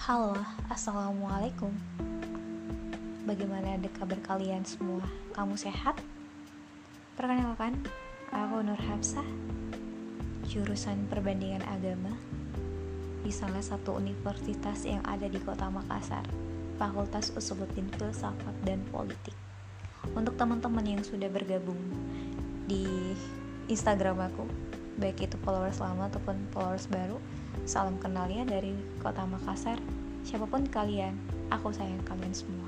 Halo, Assalamualaikum Bagaimana ada kabar kalian semua? Kamu sehat? Perkenalkan, aku Nur Hafsah Jurusan Perbandingan Agama Di salah satu universitas yang ada di kota Makassar Fakultas Usuluddin Filsafat dan Politik Untuk teman-teman yang sudah bergabung di Instagram aku Baik itu followers lama ataupun followers baru Salam kenal ya dari kota Makassar Siapa pun kalian, aku sayang kalian semua.